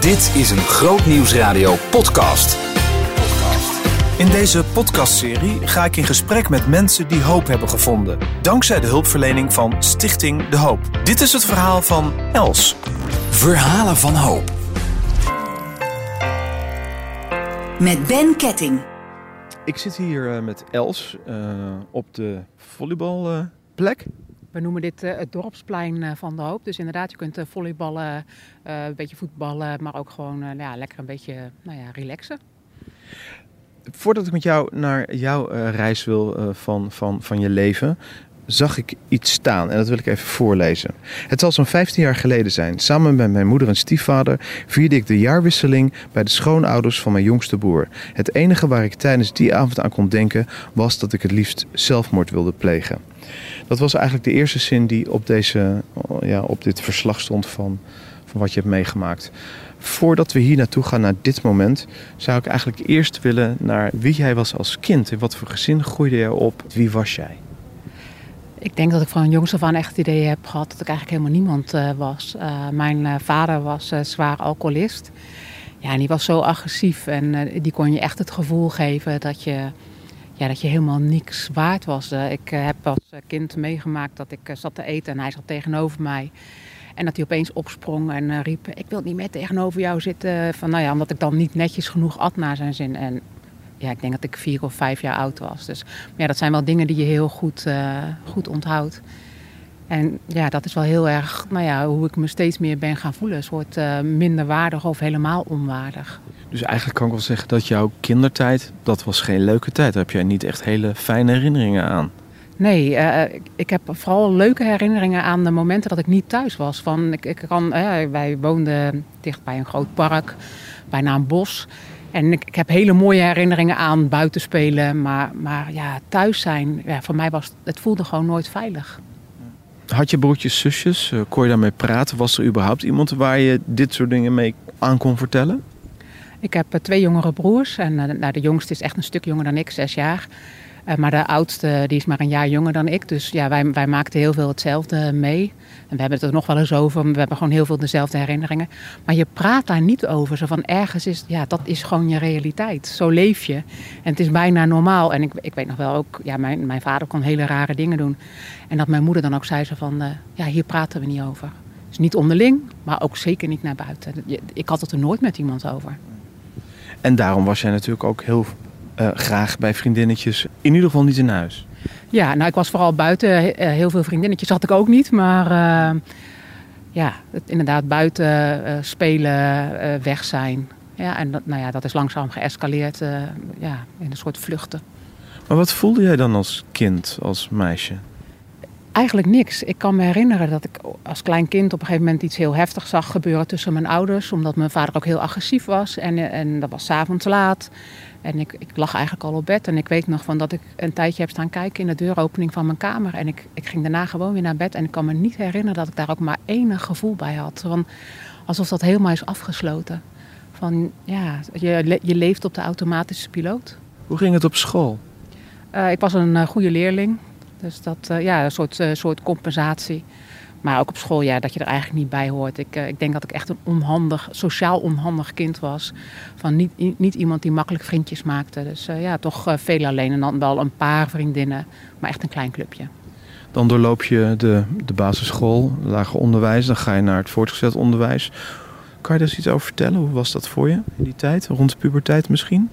Dit is een Groot Nieuwsradio podcast. In deze podcastserie ga ik in gesprek met mensen die hoop hebben gevonden. Dankzij de hulpverlening van Stichting De Hoop. Dit is het verhaal van Els. Verhalen van hoop. Met Ben Ketting. Ik zit hier eh, met Els eh, op de volleybalplek. We noemen dit eh, het dorpsplein eh, van de hoop. Dus inderdaad, je kunt eh, volleyballen, een beetje voetballen, maar ook gewoon ja, lekker een beetje nou ja, relaxen. Voordat ik met jou naar jouw reis wil van, van, van je leven, zag ik iets staan en dat wil ik even voorlezen. Het zal zo'n 15 jaar geleden zijn. Samen met mijn moeder en stiefvader vierde ik de jaarwisseling bij de schoonouders van mijn jongste broer. Het enige waar ik tijdens die avond aan kon denken was dat ik het liefst zelfmoord wilde plegen. Dat was eigenlijk de eerste zin die op, deze, ja, op dit verslag stond van, van wat je hebt meegemaakt. Voordat we hier naartoe gaan, naar dit moment, zou ik eigenlijk eerst willen naar wie jij was als kind. In wat voor gezin groeide je op? Wie was jij? Ik denk dat ik van jongs af aan echt het idee heb gehad dat ik eigenlijk helemaal niemand eh, was. Eh, mijn eh, vader was zwaar alcoholist. Ja, en die was zo agressief en die kon je echt het gevoel geven dat je, ja, dat je helemaal niks waard was. Ik heb als kind meegemaakt dat ik zat te eten en hij zat tegenover mij. En dat hij opeens opsprong en riep: Ik wil niet meer tegenover jou zitten. Van, nou ja, omdat ik dan niet netjes genoeg at naar zijn zin. En ja, ik denk dat ik vier of vijf jaar oud was. Dus maar ja, dat zijn wel dingen die je heel goed, eh, goed onthoudt. En ja, dat is wel heel erg nou ja, hoe ik me steeds meer ben gaan voelen. Een soort eh, minderwaardig of helemaal onwaardig. Dus eigenlijk kan ik wel zeggen dat jouw kindertijd, dat was geen leuke tijd. Daar heb jij niet echt hele fijne herinneringen aan. Nee, eh, ik- heb vooral leuke herinneringen aan de momenten dat ik niet thuis was. Van, ik, ik kan, wij woonden dicht bij een groot park, bijna een bos. En ik, ik heb hele mooie herinneringen aan buiten spelen. Maar, maar ja, thuis zijn, ja, voor mij was het voelde gewoon nooit veilig. Had je broertjes, zusjes? Eh, Kon je daarmee praten? Was er überhaupt iemand waar je dit soort dingen mee aan kon vertellen? Ik heb eh, twee jongere broers. En eh, nou, de jongste is echt een stuk jonger dan ik, zes jaar. Eh, maar de oudste die is maar een jaar jonger dan ik. Dus ja, wij, wij maakten heel veel hetzelfde mee. En we hebben het er nog wel eens over. We hebben gewoon heel veel dezelfde herinneringen. Maar je praat daar niet over. Zo van ergens is, ja, dat is gewoon je realiteit. Zo leef je. En het is bijna normaal. En ik, ik weet nog wel ook, ja, mijn, mijn vader kon hele rare dingen doen. En dat mijn moeder dan ook zei zo van, eh, ja, hier praten we niet over. Dus niet onderling, maar ook zeker niet naar buiten. Ik had het er nooit met iemand over. En daarom was jij natuurlijk ook heel eh, graag bij vriendinnetjes. In ieder geval niet in huis. Ja, nou ik was vooral buiten. Eh, Heel veel vriendinnetjes had ik ook niet. Maar eh, ja, het, inderdaad buiten spelen, weg zijn. Ja, en dat, nou ja, dat is langzaam geëscaleerd ja, in een soort vluchten. Maar wat voelde jij dan als kind, als meisje? Eigenlijk niks. Ik kan me herinneren dat ik als klein kind op een gegeven moment iets heel heftigs zag gebeuren tussen mijn ouders. Omdat mijn vader ook heel agressief was. En, en dat was 's avonds laat. En ik, ik lag eigenlijk al op bed. En ik weet nog van dat ik een tijdje heb staan kijken in de deuropening van mijn kamer. En ik, ik ging daarna gewoon weer naar bed. En ik kan me niet herinneren dat ik daar ook maar enig gevoel bij had. Van, alsof dat helemaal is afgesloten. Van ja, je, je leeft op de automatische piloot. Hoe ging het op school? Eh, ik was een eh, goede leerling. Dus dat, eh, ja, een soort, soort compensatie. Maar ook op school, ja, dat je er eigenlijk niet bij hoort. Ik, eh, ik denk dat ik echt een onhandig, sociaal onhandig kind was. Van niet, niet iemand die makkelijk vriendjes maakte. Dus eh, ja, toch eh, veel alleen. En dan wel een paar vriendinnen. Maar echt een klein clubje. Dan doorloop je de, de basisschool, lager onderwijs. Dan ga je naar het voortgezet onderwijs. Kan je daar eens iets over vertellen? Hoe was dat voor je in die tijd? Rond de puberteit misschien?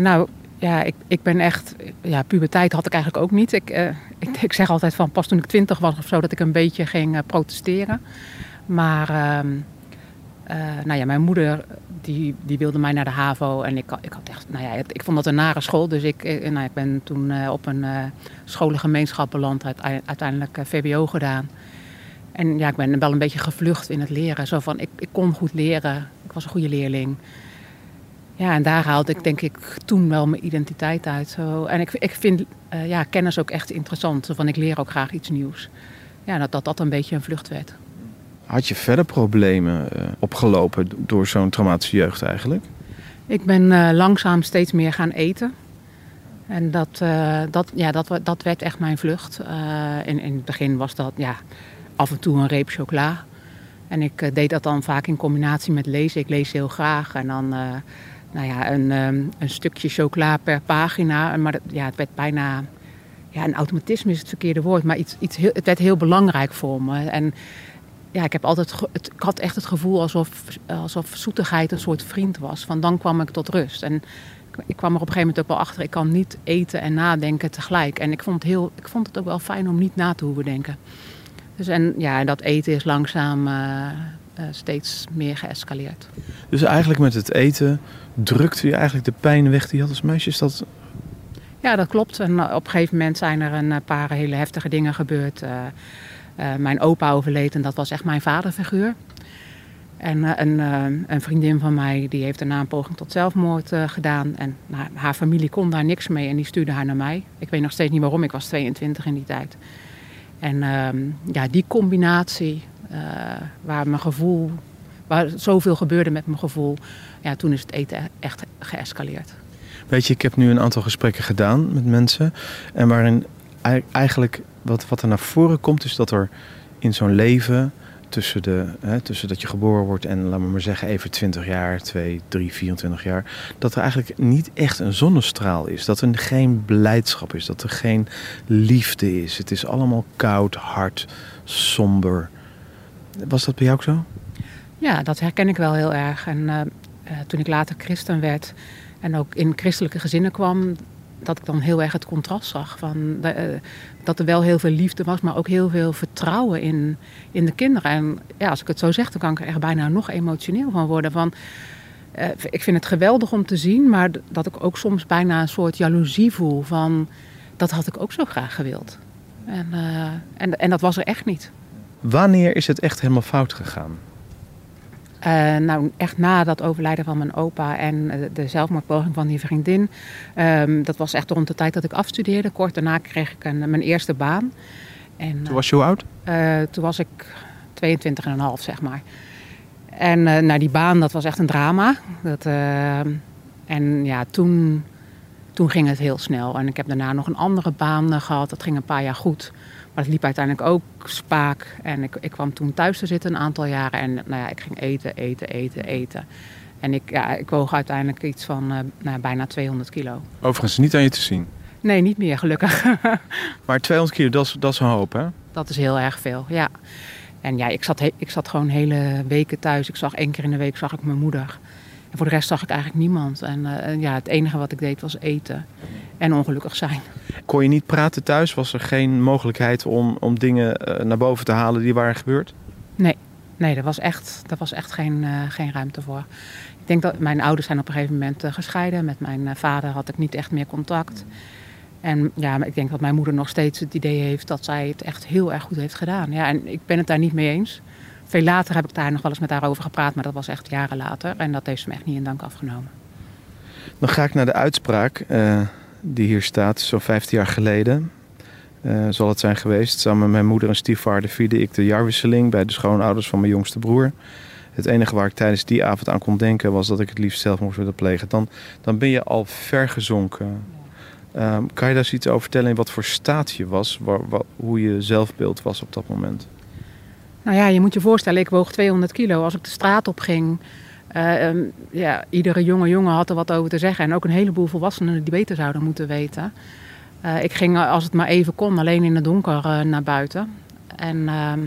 Nou, ja, ik, ik ben echt... Ja, puberteit had ik eigenlijk ook niet. Ik, eh, ik, ik zeg altijd van pas toen ik twintig was of zo... dat ik een beetje ging eh, protesteren. Maar... ehm, eh, nou ja, mijn moeder die, die wilde mij naar de HAVO. En ik, ik had echt... Nou ja, ik vond dat een nare school. Dus ik, nou, ik ben toen op een scholengemeenschap beland. Uit, uiteindelijk VWO gedaan. En ja, ik ben wel een beetje gevlucht in het leren. Zo van, ik, ik kon goed leren. Ik was een goede leerling. Ja, en daar haalde ik denk ik toen wel mijn identiteit uit. Zo. En ik, ik vind eh, ja, kennis ook echt interessant. Van, ik leer ook graag iets nieuws. Ja, dat dat, dat een beetje een vlucht werd. Had je verder problemen eh, opgelopen door zo'n traumatische jeugd eigenlijk? Ik ben eh, langzaam steeds meer gaan eten. En dat, dat, ja, dat, dat werd echt mijn vlucht. In, in het begin was dat ja, af en toe een reep chocola. En ik deed dat dan vaak in combinatie met lezen. Ik lees heel graag. En dan nou ja, een, ehm, een stukje chocola per pagina. Maar ja, het werd bijna... Ja, een automatisme is het verkeerde woord. Maar iets, iets heel, het werd heel belangrijk voor me. En ja, ik, heb altijd, het, ik had echt het gevoel alsof, alsof zoetigheid een soort vriend was. Van dan kwam ik tot rust. En ik, kwam er op een gegeven moment ook wel achter. Ik kan niet eten en nadenken tegelijk. En ik vond het, heel, ik vond het ook wel fijn om niet na te hoeven denken. Dus en ja, dat eten is langzaam eh, eh, steeds meer geëscaleerd. Dus eigenlijk met het eten drukte je eigenlijk de pijn weg die je had als meisje. Is dat... Ja, dat klopt. En eh, op een gegeven moment zijn er een eh, paar hele heftige dingen gebeurd. Mijn opa overleed en dat was echt mijn vaderfiguur. En een, een vriendin van mij die heeft daarna een poging tot zelfmoord gedaan. En nou, haar familie kon daar niks mee en die stuurde haar naar mij. Ik weet nog steeds niet waarom, ik was 22 in die tijd. En ehm, ja, die combinatie eh, waar mijn gevoel, waar zoveel gebeurde met mijn gevoel, ja, toen is het eten echt geëscaleerd. Weet je, ik heb nu een aantal gesprekken gedaan met mensen. En waarin ei- eigenlijk wat, wat er naar voren komt, is dat er in zo'n leven tussen, de, hè, tussen dat je geboren wordt en laten we maar zeggen even 20 jaar, 2, 3, 24 jaar, dat er eigenlijk niet echt een zonnestraal is. Dat er geen blijdschap is, dat er geen liefde is. Het is allemaal koud, hard, somber. Was dat bij jou ook zo? Ja, dat herken ik wel heel erg. En eh, eh, toen ik later christen werd en ook in christelijke gezinnen kwam, dat ik dan heel erg het contrast zag. Van eh, dat er wel heel veel liefde was, maar ook heel veel vertrouwen in, in de kinderen. En ja, als ik het zo zeg, dan kan ik er bijna nog emotioneel van worden. Van, ik vind het geweldig om te zien, maar dat ik ook soms bijna een soort jaloezie voel van dat had ik ook zo graag gewild. En, en, en dat was er echt niet. Wanneer is het echt helemaal fout gegaan? Eh, nou, echt na dat overlijden van mijn opa en eh, de zelfmoordpoging van die vriendin. Ehm, dat was echt rond de tijd dat ik afstudeerde. Kort daarna kreeg ik een, mijn eerste baan. En, Toen was je hoe oud? eh, toen was ik 22,5, zeg maar. En eh nou, die baan, dat was echt een drama. Dat, eh, en ja, toen, toen ging het heel snel. En ik heb daarna nog een andere baan eh, gehad. Dat ging een paar jaar goed. Maar het liep uiteindelijk ook spaak. En ik, ik kwam toen thuis te zitten een aantal jaren. En nou ja, ik ging eten, eten, eten, eten. En ik, ja, ik woog uiteindelijk iets van eh, nou, bijna 200 kilo. Overigens niet aan je te zien. Nee, niet meer gelukkig. Maar 200 kilo, dat is, dat is een hoop, hè? Dat is heel erg veel, ja. En ja, ik zat, ik zat gewoon hele weken thuis. Ik zag één keer in de week zag ik mijn moeder. En voor de rest zag ik eigenlijk niemand. En eh, en ja, het enige wat ik deed was eten en ongelukkig zijn. Kon je niet praten thuis? Was er geen mogelijkheid om, om dingen eh, naar boven te halen die waren gebeurd? Nee, nee, daar was echt, daar was echt geen, eh, geen ruimte voor. Ik denk dat mijn ouders zijn op een gegeven moment eh, gescheiden. Met mijn vader had ik niet echt meer contact. En ja, maar ik denk dat mijn moeder nog steeds het idee heeft dat zij het echt heel erg goed heeft gedaan. Ja, en ik ben het daar niet mee eens. Veel later heb ik daar nog wel eens met haar over gepraat, maar dat was echt jaren later. En dat heeft ze me echt niet in dank afgenomen. Dan ga ik naar de uitspraak die hier staat, zo'n 15 jaar geleden. eh, zal het zijn geweest. Samen met mijn moeder en stiefvader vierde ik de jaarwisseling bij de schoonouders van mijn jongste broer. Het enige waar ik tijdens die avond aan kon denken was dat ik het liefst zelf moest willen plegen. Dan, dan ben je al ver gezonken. Ehm, kan je daar eens iets over vertellen in wat voor staat je was? Waar, hoe je zelfbeeld was op dat moment? Nou ja, je moet je voorstellen, ik woog 200 kilo. Als ik de straat op ging, eh, ehm, ja, iedere jonge jongen had er wat over te zeggen. En ook een heleboel volwassenen die beter zouden moeten weten. Eh, ik ging, eh, als het maar even kon, alleen in het donker naar buiten. En ehm,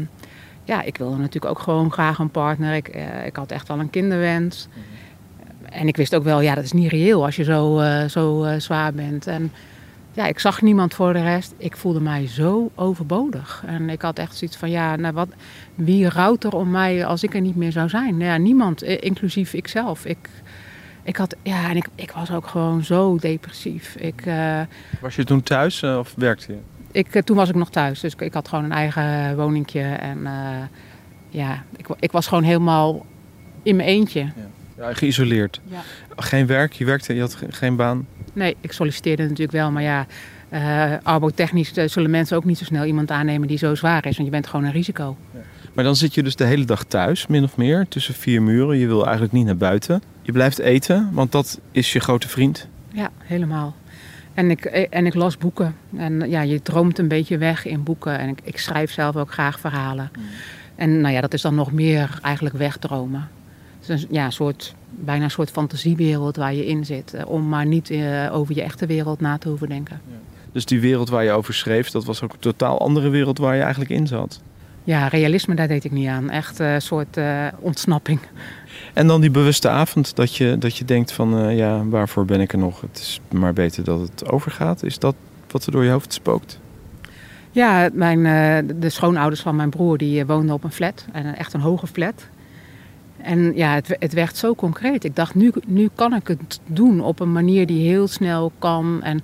ja, ik wilde natuurlijk ook gewoon graag een partner. Ik, ik had echt wel een kinderwens. En ik wist ook wel, ja, dat is niet reëel als je zo, zo zwaar bent. En ja, ik zag niemand voor de rest. Ik voelde mij zo overbodig. En ik had echt zoiets van, ja, nou wat, wie rouwt er om mij als ik er niet meer zou zijn? Nou Ja, niemand, eh, inclusief ikzelf. Ik, ik had, ja, en ik, ik was ook gewoon zo depressief. Ik, eh, Was je toen thuis eh, of werkte je? ik, toen was ik nog thuis, dus ik, ik had gewoon een eigen woningje. En eh, ja, ik, ik was gewoon helemaal in mijn eentje. Ja, geïsoleerd. Ja. Geen werk, je werkte, je had ge- geen baan. Nee, ik solliciteerde natuurlijk wel, maar ja, eh arbotechnisch eh, zullen mensen ook niet zo snel iemand aannemen die zo zwaar is, want je bent gewoon een risico. Maar dan zit je dus de hele dag thuis, min of meer, tussen vier muren. Je wil eigenlijk niet naar buiten. Je blijft eten, want dat is je grote vriend. Ja, helemaal. En ik, eh, en ik las boeken. En ja, je droomt een beetje weg in boeken. En ik, ik schrijf zelf ook graag verhalen. En nou ja, dat is dan nog meer eigenlijk wegdromen. Is een, ja, een soort, bijna een soort fantasiewereld waar je in zit. eh, Om maar niet eh, over je echte wereld na te hoeven denken. Dus die wereld waar je over schreef, dat was ook een totaal andere wereld waar je eigenlijk in zat. Ja, realisme, daar deed ik niet aan. Echt een soort eh, ontsnapping. En dan die bewuste avond dat je, dat je denkt van, ja, waarvoor ben ik er nog? Het is maar beter dat het overgaat. Is dat wat er door je hoofd spookt? Ja, mijn, de schoonouders van mijn broer die woonden op een flat. En echt een hoge flat. En ja, het, het werd zo concreet. Ik dacht, nu, nu kan ik het doen op een manier die heel snel kan. En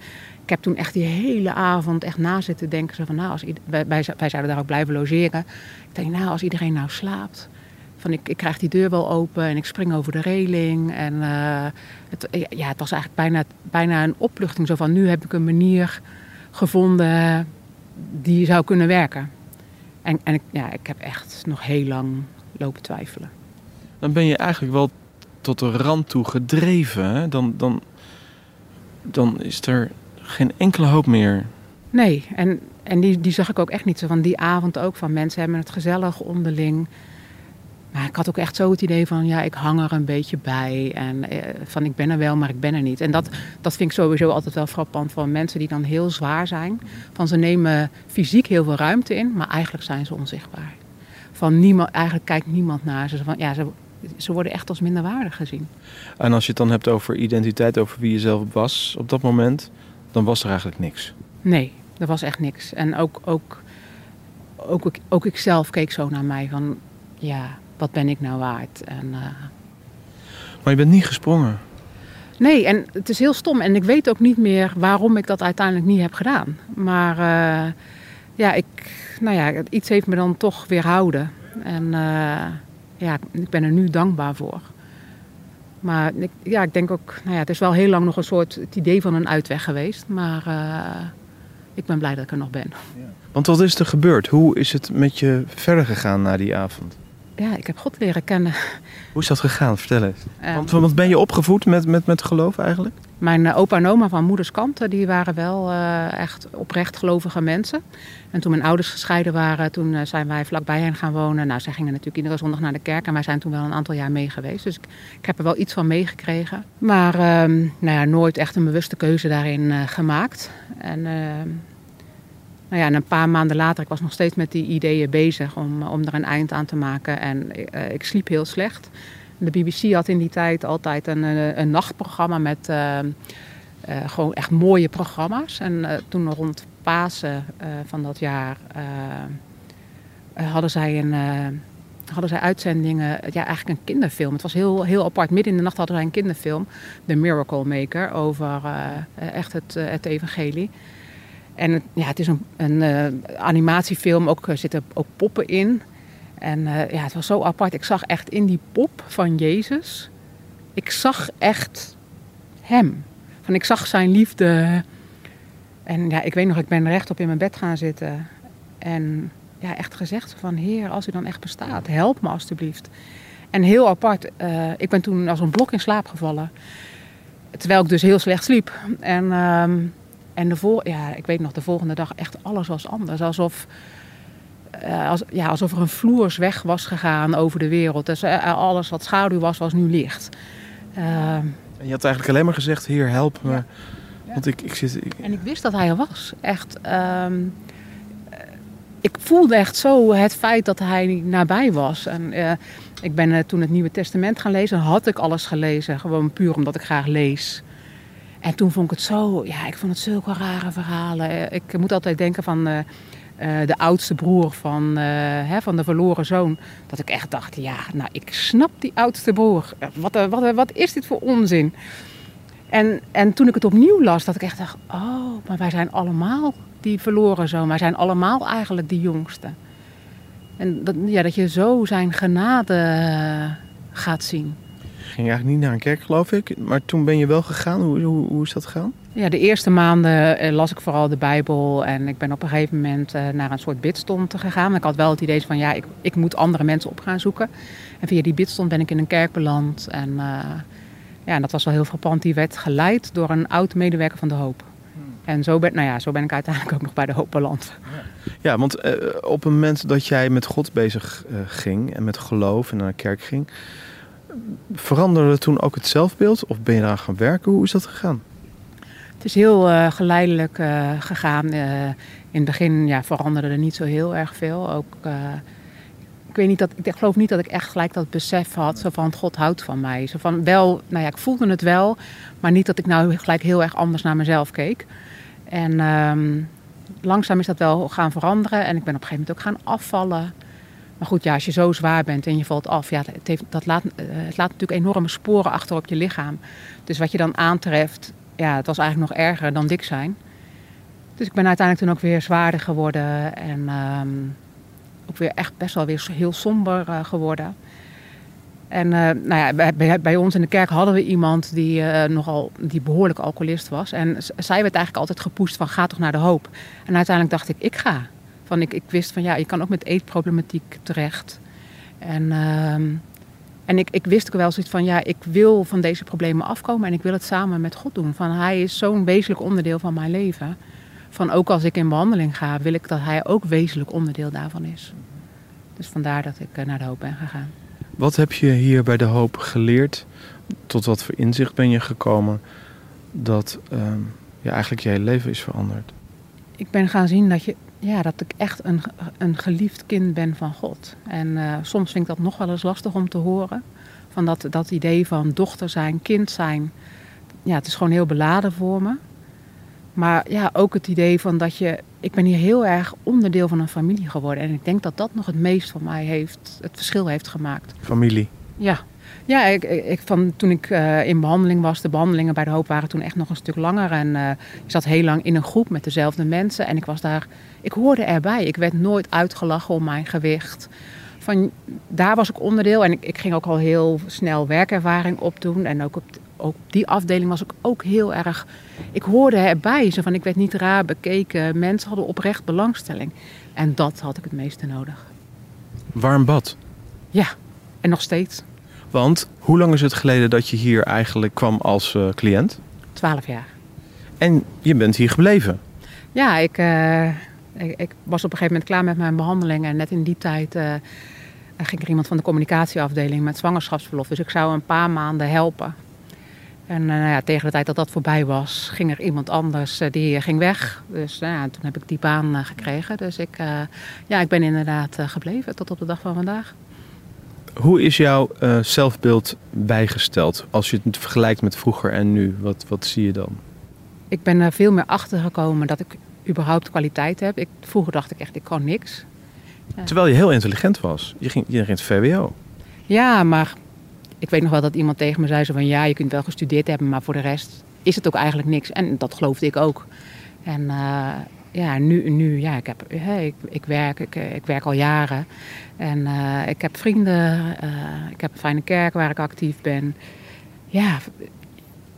ik heb toen echt die hele avond echt na zitten denken. Zo van, nou, als wij, zouden daar ook blijven logeren. Ik denk, nou, als iedereen nou slaapt. Van, ik, ik krijg die deur wel open en ik spring over de reling. En eh, het, ja, het was eigenlijk bijna, bijna een opluchting. Zo van, nu heb ik een manier gevonden die zou kunnen werken. En, en ja, ik heb echt nog heel lang lopen twijfelen. Dan ben je eigenlijk wel tot de rand toe gedreven. Hè? Dan, dan, dan is er geen enkele hoop meer. Nee, en, en die, die zag ik ook echt niet zo van die avond ook. Van mensen hebben het gezellig onderling. Maar ik had ook echt zo het idee van, ja, ik hang er een beetje bij. En eh, van, ik ben er wel, maar ik ben er niet. En dat, dat vind ik sowieso altijd wel frappant van mensen die dan heel zwaar zijn. Van, ze nemen fysiek heel veel ruimte in, maar eigenlijk zijn ze onzichtbaar. Van, niemand, eigenlijk kijkt niemand naar ze. Van, ja, ze, ze worden echt als minderwaardig gezien. En als je het dan hebt over identiteit, over wie je zelf was op dat moment, dan was er eigenlijk niks. Nee, er was echt niks. En ook, ook, ook, ook, ook ik zelf keek zo naar mij van, ja, wat ben ik nou waard? En, eh, Maar je bent niet gesprongen. nee, en het is heel stom. En ik weet ook niet meer waarom ik dat uiteindelijk niet heb gedaan. Maar eh, ja, ik, nou ja, iets heeft me dan toch weerhouden. En eh, ja, ik ben er nu dankbaar voor. Maar ik, ja, ik denk ook, nou ja, het is wel heel lang nog een soort het idee van een uitweg geweest. Maar eh, ik ben blij dat ik er nog ben. Want wat is er gebeurd? Hoe is het met je verder gegaan na die avond? Ja, ik heb God leren kennen. Hoe is dat gegaan? Vertel eens. Eh, Want, want ben je opgevoed met, met, met geloof eigenlijk? Mijn eh, opa en oma van moeders kant, eh, die waren wel eh, echt oprecht gelovige mensen. En toen mijn ouders gescheiden waren, toen zijn wij vlakbij hen gaan wonen. Nou, zij gingen natuurlijk iedere zondag naar de kerk en wij zijn toen wel een aantal jaar mee geweest. Dus ik, ik heb er wel iets van meegekregen. Maar ehm, nou ja, nooit echt een bewuste keuze daarin eh, gemaakt. En ehm, nou ja, en een paar maanden later, ik was nog steeds met die ideeën bezig om, om er een eind aan te maken. En eh, ik sliep heel slecht. De BBC had in die tijd altijd een, eh, een nachtprogramma met eh, eh, gewoon echt mooie programma's. En eh, toen rond Pasen eh, van dat jaar eh, eh, hadden zij een... eh, hadden zij uitzendingen, ja, eigenlijk een kinderfilm. Het was heel, heel apart. Midden in de nacht hadden zij een kinderfilm, The Miracle Maker, over eh, echt het, eh, het evangelie. En ja, het is een, een eh, animatiefilm, ook, er zitten ook poppen in. En eh, ja, het was zo apart. Ik zag echt in die pop van Jezus, ik zag echt hem. Van, ik zag zijn liefde. En ja, ik weet nog, ik ben rechtop in mijn bed gaan zitten. En ja, echt gezegd van, heer, als u dan echt bestaat, help me alstublieft. En heel apart, eh, ik ben toen als een blok in slaap gevallen. Terwijl ik dus heel slecht sliep. En, ehm, en de vol ja, ik weet nog, de volgende dag echt alles was anders. Alsof, eh, als, ja, alsof er een vloers weg was gegaan over de wereld. Dus eh, alles wat schaduw was, was nu licht. Ehm, En je had eigenlijk alleen maar gezegd, heer, help me. Ja. Want ik, ik zit... ik- En ik wist dat hij er was. Echt. ehm, eh, ik voelde echt zo het feit dat hij nabij was. En eh, ik ben eh, toen het Nieuwe Testament gaan lezen. Had ik alles gelezen. Gewoon puur omdat ik graag lees. En toen vond ik het zo... Ja, ik vond het zulke rare verhalen. Eh, Ik moet altijd denken van... eh, eh, de oudste broer van, hè, van de verloren zoon. Dat ik echt dacht, ja, nou, ik snap die oudste broer. Wat, wat, wat is dit voor onzin? En, en toen ik het opnieuw las, dat ik echt dacht, oh, maar wij zijn allemaal die verloren zoon. Wij zijn allemaal eigenlijk die jongste. En dat, ja, dat je zo zijn genade gaat zien. Ging eigenlijk niet naar een kerk, geloof ik. Maar toen ben je wel gegaan. Hoe, hoe, hoe is dat gegaan? Ja, de eerste maanden eh, las ik vooral de Bijbel. En ik ben op een gegeven moment eh, naar een soort bidstond gegaan. Ik had wel het idee van, ja, ik, ik moet andere mensen op gaan zoeken. En via die bidstond ben ik in een kerk beland. En eh, ja, en dat was wel heel frappant. Die werd geleid door een oud medewerker van De Hoop. En zo ben, nou ja, zo ben ik uiteindelijk ook nog bij de hoop beland. Ja, want op het moment dat jij met God bezig ging en met geloof en naar de kerk ging, veranderde toen ook het zelfbeeld? Of ben je daar gaan werken? Hoe is dat gegaan? Het is heel eh, geleidelijk eh, gegaan. Eh, in het begin ja, veranderde er niet zo heel erg veel. Ook, ik, weet niet dat, ik geloof niet dat ik echt gelijk dat besef had zo van God houdt van mij. Zo van wel, nou ja, ik voelde het wel, maar niet dat ik nou gelijk heel erg anders naar mezelf keek. En ehm, langzaam is dat wel gaan veranderen en ik ben op een gegeven moment ook gaan afvallen. Maar goed, ja, als je zo zwaar bent en je valt af, ja, het, heeft, dat laat, eh, het laat natuurlijk enorme sporen achter op je lichaam. Dus wat je dan aantreft, ja, het was eigenlijk nog erger dan dik zijn. Dus ik ben uiteindelijk toen ook weer zwaarder geworden en ehm, ook weer echt best wel weer heel somber eh, geworden. En eh, nou ja, bij, ons in de kerk hadden we iemand die nogal die behoorlijk alcoholist was. En zij werd eigenlijk altijd gepusht van ga toch naar de hoop. En uiteindelijk dacht ik, ik ga. Van, ik, ik wist van ja, je kan ook met eetproblematiek terecht. En, ehm, en ik, ik wist ook wel zoiets van ja, ik wil van deze problemen afkomen en ik wil het samen met God doen. Van hij is zo'n wezenlijk onderdeel van mijn leven. Van ook als ik in behandeling ga, wil ik dat hij ook wezenlijk onderdeel daarvan is. Dus vandaar dat ik eh, naar de hoop ben gegaan. Wat heb je hier bij de hoop geleerd? Tot wat voor inzicht ben je gekomen dat ehm, ja, eigenlijk je hele leven is veranderd? ik ben gaan zien dat, je, ja, dat ik echt een, een geliefd kind ben van God. En eh, soms vind ik dat nog wel eens lastig om te horen. Van dat, dat idee van dochter zijn, kind zijn. Ja, het is gewoon heel beladen voor me. Maar ja, ook het idee van dat je... Ik ben hier heel erg onderdeel van een familie geworden. En ik denk dat dat nog het meest voor mij heeft, het verschil heeft gemaakt. Familie. Ja, ja ik, ik, van, toen ik eh, in behandeling was, de behandelingen bij de hoop waren toen echt nog een stuk langer. En eh, ik zat heel lang in een groep met dezelfde mensen. En ik was daar, ik hoorde erbij. Ik werd nooit uitgelachen om mijn gewicht. Van, daar was ik onderdeel. En ik, ik ging ook al heel snel werkervaring opdoen. En ook op, ook op die afdeling was ik ook heel erg. Ik hoorde erbij. Zo van, ik werd niet raar bekeken. Mensen hadden oprecht belangstelling. En dat had ik het meeste nodig. Warm bad. Ja, en nog steeds. Want hoe lang is het geleden dat je hier eigenlijk kwam als eh, cliënt? Twaalf jaar. En je bent hier gebleven. Ja, ik, eh, ik, ik was op een gegeven moment klaar met mijn behandeling. En net in die tijd eh, ging er iemand van de communicatieafdeling met zwangerschapsverlof. Dus ik zou een paar maanden helpen. En nou ja, tegen de tijd dat dat voorbij was, ging er iemand anders die ging weg. Dus nou ja, toen heb ik die baan gekregen. Dus ik, ja, ik ben inderdaad gebleven tot op de dag van vandaag. Hoe is jouw eh, zelfbeeld bijgesteld als je het vergelijkt met vroeger en nu? Wat, wat zie je dan? Ik ben er veel meer achter gekomen dat ik überhaupt kwaliteit heb. Ik, vroeger dacht ik echt, ik kan niks. Terwijl je heel intelligent was. Je ging, je ging het VWO. Ja, maar ik weet nog wel dat iemand tegen me zei zo van ja, je kunt wel gestudeerd hebben, maar voor de rest is het ook eigenlijk niks. En dat geloofde ik ook. En eh, ja, nu, nu ja, ik, heb, ik, ik, werk, ik, eh, ik werk al jaren. En eh, ik heb vrienden, eh, ik heb een fijne kerk waar ik actief ben. Ja,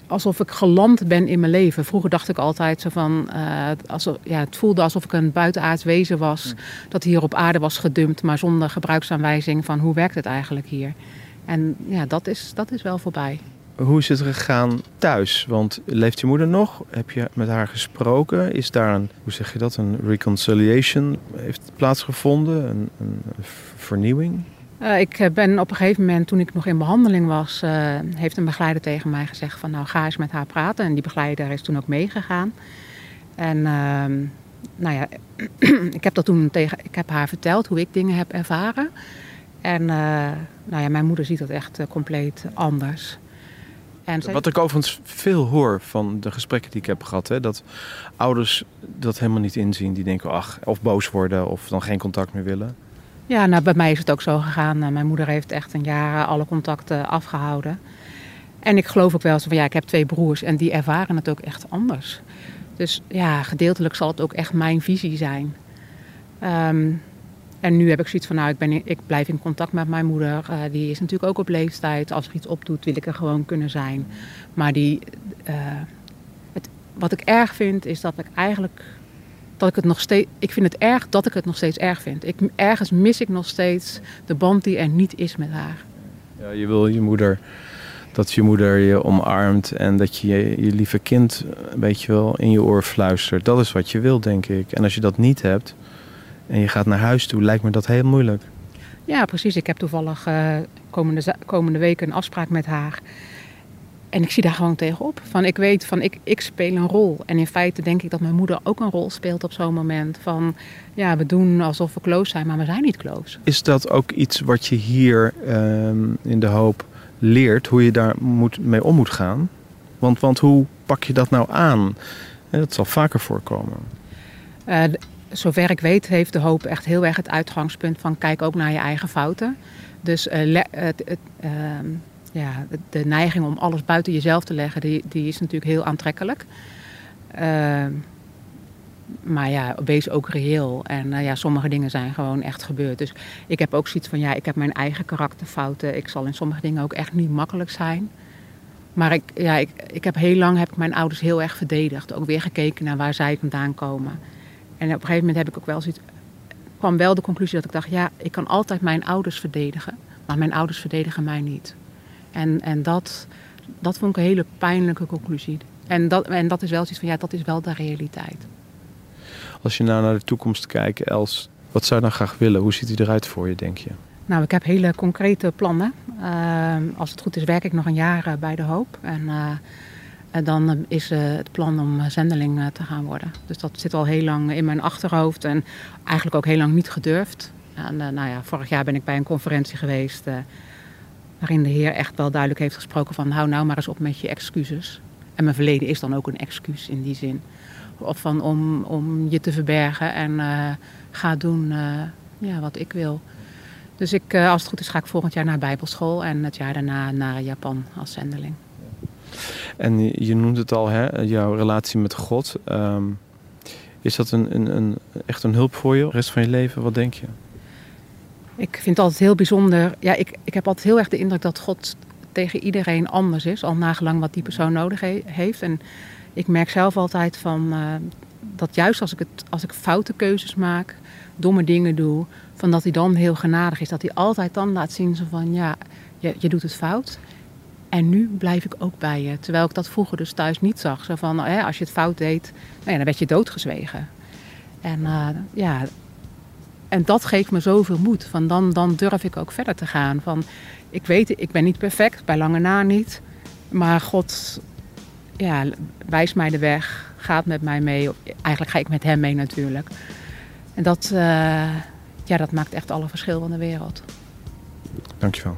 alsof ik geland ben in mijn leven. Vroeger dacht ik altijd zo van, eh, alsof, ja, het voelde alsof ik een buitenaards wezen was. Dat hier op aarde was gedumpt, maar zonder gebruiksaanwijzing van hoe werkt het eigenlijk hier. En ja, dat is, dat is wel voorbij. Hoe is het gegaan thuis? Want leeft je moeder nog? Heb je met haar gesproken? Is daar een, hoe zeg je dat, een reconciliation heeft plaatsgevonden? Een, een vernieuwing? Eh, ik eh, ben op een gegeven moment, toen ik nog in behandeling was, eh, heeft een begeleider tegen mij gezegd van nou ga eens met haar praten. En die begeleider is toen ook meegegaan. En ehm, nou ja, ik heb dat toen tegen, ik heb haar verteld hoe ik dingen heb ervaren. En nou ja, mijn moeder ziet dat echt compleet anders. En zij- Wat ik overigens veel hoor van de gesprekken die ik heb gehad, hè, dat ouders dat helemaal niet inzien. Die denken, ach, of boos worden of dan geen contact meer willen. Ja, nou, bij mij is het ook zo gegaan. Eh, Mijn moeder heeft echt een jaar alle contacten afgehouden. En ik geloof ook wel zo van ja, ik heb twee broers en die ervaren het ook echt anders. Dus ja, gedeeltelijk zal het ook echt mijn visie zijn. Ehm, en nu heb ik zoiets van nou, ik, ben ik blijf in contact met mijn moeder. Eh, die is natuurlijk ook op leeftijd. Als er iets opdoet, wil ik er gewoon kunnen zijn. Maar die, eh, wat ik erg vind, is dat ik eigenlijk dat ik het nog steeds. Ik vind het erg dat ik het nog steeds erg vind. Ik, ergens mis ik nog steeds de band die er niet is met haar. Ja, je wil je moeder dat je moeder je omarmt en dat je je lieve kind een beetje wel in je oor fluistert. Dat is wat je wilt, denk ik. En als je dat niet hebt en je gaat naar huis toe, lijkt me dat heel moeilijk. Ja, precies. Ik heb toevallig uh, komende, komende week een afspraak met haar. En ik zie daar gewoon tegenop. Van ik weet van ik, ik speel een rol. En in feite denk ik dat mijn moeder ook een rol speelt op zo'n moment. Van ja, we doen alsof we close zijn, maar we zijn niet close. Is dat ook iets wat je hier um, in de hoop leert, hoe je daar moet, mee om moet gaan? Want, want hoe pak je dat nou aan? dat zal vaker voorkomen. Uh, zover ik weet heeft de hoop echt heel erg het uitgangspunt van kijk ook naar je eigen fouten. Dus het, het, uh, ja, de neiging om alles buiten jezelf te leggen, die, die is natuurlijk heel aantrekkelijk. Uh, maar ja, wees ook reëel. En ja, sommige dingen zijn gewoon echt gebeurd. Dus ik heb ook zoiets van, ja, ik heb mijn eigen karakterfouten. Ik zal in sommige dingen ook echt niet makkelijk zijn. Maar ik, ja, ik, ik heb heel lang heb ik mijn ouders heel erg verdedigd. Ook weer gekeken naar waar zij vandaan komen. En op een gegeven moment heb ik ook wel zoiets, kwam wel de conclusie dat ik dacht, ja, ik kan altijd mijn ouders verdedigen. Maar mijn ouders verdedigen mij niet. En, en dat, dat vond ik een hele pijnlijke conclusie. En dat, en dat is wel zoiets van, ja, dat is wel de realiteit. Als je nou naar de toekomst kijkt, Els, wat zou je dan graag willen? Hoe ziet hij eruit voor je, denk je? Nou, ik heb hele concrete plannen. Uh, als het goed is, werk ik nog een jaar uh, bij De Hoop. En uh, dan is het plan om zendeling te gaan worden. Dus dat zit al heel lang in mijn achterhoofd en eigenlijk ook heel lang niet gedurfd. En nou ja, vorig jaar ben ik bij een conferentie geweest waarin de Heer echt wel duidelijk heeft gesproken van hou nou maar eens op met je excuses. En mijn verleden is dan ook een excuus in die zin. Of van om, om je te verbergen en ga doen ja, wat ik wil. Dus ik, als het goed is, ga ik volgend jaar naar Bijbelschool en het jaar daarna naar Japan als zendeling. En je noemt het al, hè, jouw relatie met God. Um, is dat een, een, een, echt een hulp voor je, de rest van je leven? Wat denk je? Ik vind het altijd heel bijzonder. Ja, ik, ik heb altijd heel erg de indruk dat God tegen iedereen anders is, al nagelang wat die persoon nodig he heeft. En ik merk zelf altijd van uh, dat juist als ik, het, als ik foute keuzes maak, domme dingen doe, van dat hij dan heel genadig is. Dat hij altijd dan laat zien van ja, je, je doet het fout. En nu blijf ik ook bij je. Terwijl ik dat vroeger dus thuis niet zag. Zo van, hè, als je het fout deed, nou ja, dan werd je doodgezwegen. En uh, ja, en dat geeft me zoveel moed. Van dan, dan durf ik ook verder te gaan. Van, ik weet, ik ben niet perfect, bij lange na niet. Maar God ja, wijst mij de weg, gaat met mij mee. Eigenlijk ga ik met hem mee natuurlijk. En dat, uh, ja, dat maakt echt alle verschil van de wereld. Dankjewel.